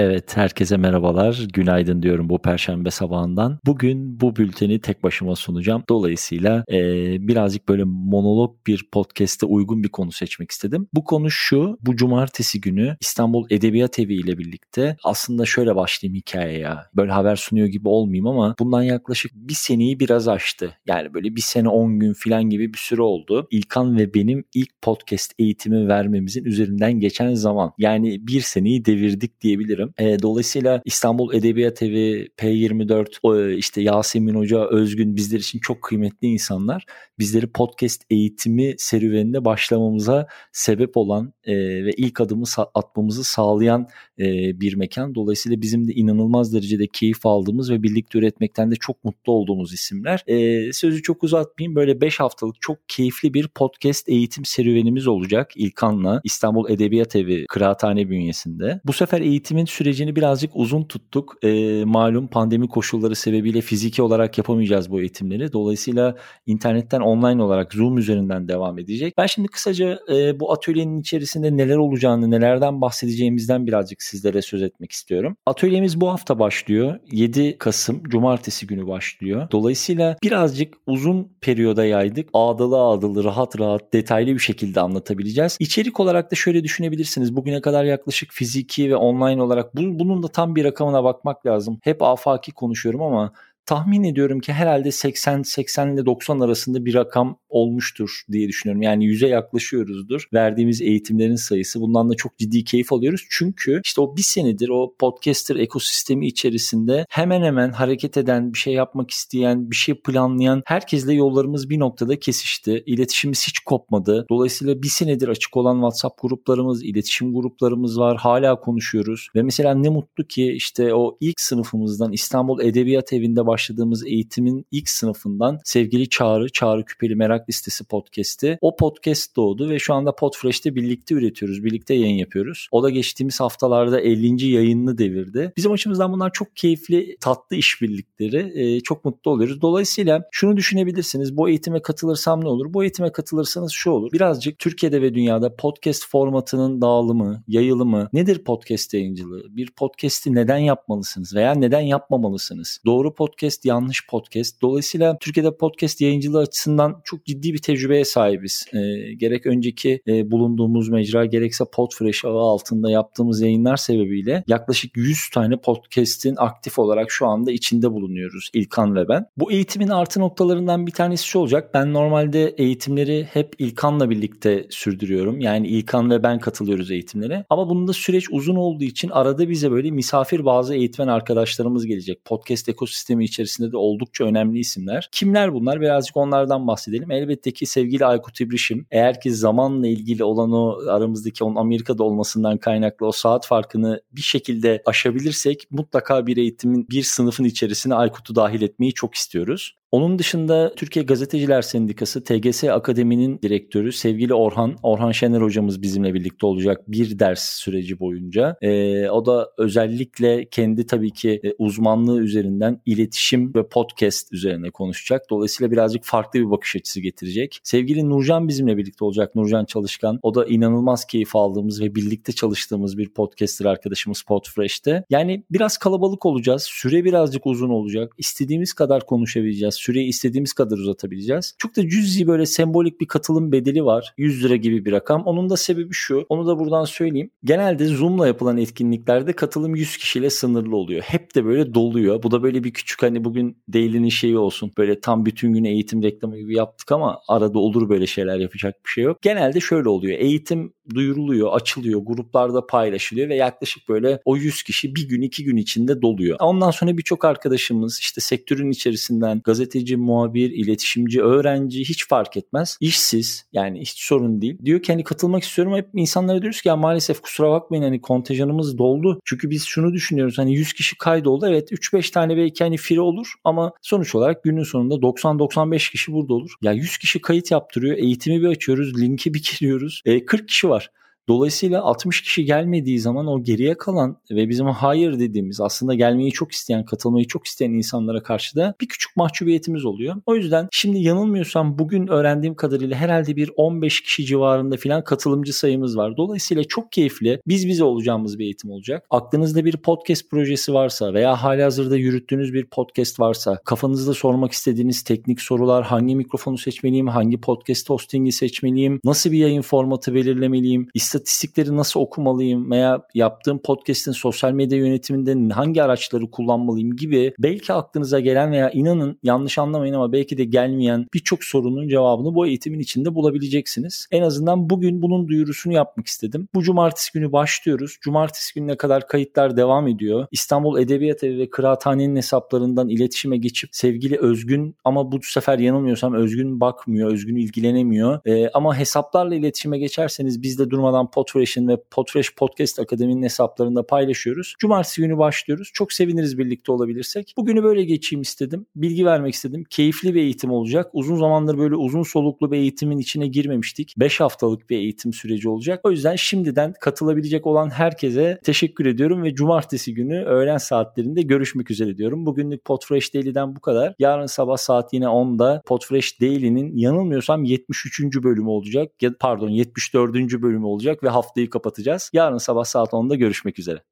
Evet, herkese merhabalar. Günaydın diyorum bu perşembe sabahından. Bugün bu bülteni tek başıma sunacağım. Dolayısıyla e, birazcık böyle monolog bir podcast'e uygun bir konu seçmek istedim. Bu konu şu, bu cumartesi günü İstanbul Edebiyat Evi ile birlikte aslında şöyle başlayayım hikayeye. Böyle haber sunuyor gibi olmayayım ama bundan yaklaşık bir seneyi biraz aştı. Yani böyle bir sene on gün falan gibi bir süre oldu. İlkan ve benim ilk podcast eğitimi vermemizin üzerinden geçen zaman. Yani bir seneyi devirdik diyebilirim. E, dolayısıyla İstanbul Edebiyat Evi, P24, o, işte Yasemin Hoca, Özgün bizler için çok kıymetli insanlar. Bizleri podcast eğitimi serüveninde başlamamıza sebep olan e, ve ilk adımı atmamızı sağlayan e, bir mekan. Dolayısıyla bizim de inanılmaz derecede keyif aldığımız ve birlikte üretmekten de çok mutlu olduğumuz isimler. E, sözü çok uzatmayayım. Böyle 5 haftalık çok keyifli bir podcast eğitim serüvenimiz olacak İlkan'la İstanbul Edebiyat Evi Kıraathane bünyesinde. Bu sefer eğitimin sürecini birazcık uzun tuttuk. E, malum pandemi koşulları sebebiyle fiziki olarak yapamayacağız bu eğitimleri. Dolayısıyla internetten online olarak Zoom üzerinden devam edecek. Ben şimdi kısaca e, bu atölyenin içerisinde neler olacağını, nelerden bahsedeceğimizden birazcık sizlere söz etmek istiyorum. Atölyemiz bu hafta başlıyor. 7 Kasım Cumartesi günü başlıyor. Dolayısıyla birazcık uzun periyoda yaydık. Ağdalı ağdalı, rahat rahat, detaylı bir şekilde anlatabileceğiz. İçerik olarak da şöyle düşünebilirsiniz. Bugüne kadar yaklaşık fiziki ve online olarak bunun da tam bir rakamına bakmak lazım. Hep afaki konuşuyorum ama tahmin ediyorum ki herhalde 80 80 ile 90 arasında bir rakam olmuştur diye düşünüyorum. Yani yüze yaklaşıyoruzdur. Verdiğimiz eğitimlerin sayısı. Bundan da çok ciddi keyif alıyoruz. Çünkü işte o bir senedir o podcaster ekosistemi içerisinde hemen hemen hareket eden, bir şey yapmak isteyen, bir şey planlayan herkesle yollarımız bir noktada kesişti. İletişimimiz hiç kopmadı. Dolayısıyla bir senedir açık olan WhatsApp gruplarımız, iletişim gruplarımız var. Hala konuşuyoruz. Ve mesela ne mutlu ki işte o ilk sınıfımızdan İstanbul Edebiyat Evi'nde başladığımız eğitimin ilk sınıfından sevgili Çağrı, Çağrı Küpeli Merak Listesi podcast'i. O podcast doğdu ve şu anda Podfresh'te birlikte üretiyoruz, birlikte yayın yapıyoruz. O da geçtiğimiz haftalarda 50. yayınını devirdi. Bizim açımızdan bunlar çok keyifli, tatlı işbirlikleri. Ee, çok mutlu oluyoruz. Dolayısıyla şunu düşünebilirsiniz. Bu eğitime katılırsam ne olur? Bu eğitime katılırsanız şu olur. Birazcık Türkiye'de ve dünyada podcast formatının dağılımı, yayılımı, nedir podcast yayıncılığı? Bir podcast'i neden yapmalısınız veya neden yapmamalısınız? Doğru podcast podcast, yanlış podcast. Dolayısıyla Türkiye'de podcast yayıncılığı açısından çok ciddi bir tecrübeye sahibiz. E, gerek önceki e, bulunduğumuz mecra gerekse Podfresh ağı altında yaptığımız yayınlar sebebiyle yaklaşık 100 tane podcast'in aktif olarak şu anda içinde bulunuyoruz İlkan ve ben. Bu eğitimin artı noktalarından bir tanesi şu olacak. Ben normalde eğitimleri hep İlkan'la birlikte sürdürüyorum. Yani İlkan ve ben katılıyoruz eğitimlere. Ama bunda süreç uzun olduğu için arada bize böyle misafir bazı eğitmen arkadaşlarımız gelecek. Podcast ekosistemi içerisinde de oldukça önemli isimler. Kimler bunlar? Birazcık onlardan bahsedelim. Elbette ki sevgili Aykut İbrişim. Eğer ki zamanla ilgili olan o aramızdaki onun Amerika'da olmasından kaynaklı o saat farkını bir şekilde aşabilirsek mutlaka bir eğitimin bir sınıfın içerisine Aykut'u dahil etmeyi çok istiyoruz. Onun dışında Türkiye Gazeteciler Sendikası TGS Akademi'nin direktörü sevgili Orhan, Orhan Şener hocamız bizimle birlikte olacak bir ders süreci boyunca. E, o da özellikle kendi tabii ki e, uzmanlığı üzerinden iletişim ve podcast üzerine konuşacak. Dolayısıyla birazcık farklı bir bakış açısı getirecek. Sevgili Nurcan bizimle birlikte olacak. Nurcan Çalışkan. O da inanılmaz keyif aldığımız ve birlikte çalıştığımız bir podcaster arkadaşımız Podfresh'te. Yani biraz kalabalık olacağız. Süre birazcık uzun olacak. İstediğimiz kadar konuşabileceğiz süreyi istediğimiz kadar uzatabileceğiz. Çok da cüzi böyle sembolik bir katılım bedeli var. 100 lira gibi bir rakam. Onun da sebebi şu. Onu da buradan söyleyeyim. Genelde Zoom'la yapılan etkinliklerde katılım 100 kişiyle sınırlı oluyor. Hep de böyle doluyor. Bu da böyle bir küçük hani bugün Daily'nin şeyi olsun. Böyle tam bütün gün eğitim reklamı gibi yaptık ama arada olur böyle şeyler yapacak bir şey yok. Genelde şöyle oluyor. Eğitim duyuruluyor, açılıyor, gruplarda paylaşılıyor ve yaklaşık böyle o 100 kişi bir gün iki gün içinde doluyor. Ondan sonra birçok arkadaşımız işte sektörün içerisinden gazete gazeteci, muhabir, iletişimci, öğrenci hiç fark etmez. İşsiz yani hiç sorun değil. Diyor ki hani katılmak istiyorum. Hep insanlara diyoruz ki ya maalesef kusura bakmayın hani kontenjanımız doldu. Çünkü biz şunu düşünüyoruz hani 100 kişi kaydoldu. Evet 3-5 tane belki hani fire olur ama sonuç olarak günün sonunda 90-95 kişi burada olur. Ya 100 kişi kayıt yaptırıyor. Eğitimi bir açıyoruz. Linki bir giriyoruz. E, 40 kişi var. Dolayısıyla 60 kişi gelmediği zaman o geriye kalan ve bizim hayır dediğimiz aslında gelmeyi çok isteyen, katılmayı çok isteyen insanlara karşı da bir küçük mahcubiyetimiz oluyor. O yüzden şimdi yanılmıyorsam bugün öğrendiğim kadarıyla herhalde bir 15 kişi civarında filan katılımcı sayımız var. Dolayısıyla çok keyifli biz bize olacağımız bir eğitim olacak. Aklınızda bir podcast projesi varsa veya hali hazırda yürüttüğünüz bir podcast varsa, kafanızda sormak istediğiniz teknik sorular, hangi mikrofonu seçmeliyim, hangi podcast hostingi seçmeliyim, nasıl bir yayın formatı belirlemeliyim, istatistikleri nasıl okumalıyım veya yaptığım podcast'in sosyal medya yönetiminde hangi araçları kullanmalıyım gibi belki aklınıza gelen veya inanın yanlış anlamayın ama belki de gelmeyen birçok sorunun cevabını bu eğitimin içinde bulabileceksiniz. En azından bugün bunun duyurusunu yapmak istedim. Bu cumartesi günü başlıyoruz. Cumartesi gününe kadar kayıtlar devam ediyor. İstanbul Edebiyat Evi ve Kıraathane'nin hesaplarından iletişime geçip sevgili Özgün ama bu sefer yanılmıyorsam Özgün bakmıyor, Özgün ilgilenemiyor. Ee, ama hesaplarla iletişime geçerseniz biz de durmadan Podfresh'in ve Podfresh Podcast Akademi'nin hesaplarında paylaşıyoruz. Cumartesi günü başlıyoruz. Çok seviniriz birlikte olabilirsek. Bugünü böyle geçeyim istedim. Bilgi vermek istedim. Keyifli bir eğitim olacak. Uzun zamandır böyle uzun soluklu bir eğitimin içine girmemiştik. 5 haftalık bir eğitim süreci olacak. O yüzden şimdiden katılabilecek olan herkese teşekkür ediyorum ve cumartesi günü öğlen saatlerinde görüşmek üzere diyorum. Bugünlük Podfresh Daily'den bu kadar. Yarın sabah saat yine 10'da Podfresh Daily'nin yanılmıyorsam 73. bölümü olacak. Pardon 74. bölümü olacak ve haftayı kapatacağız. Yarın sabah saat 10'da görüşmek üzere.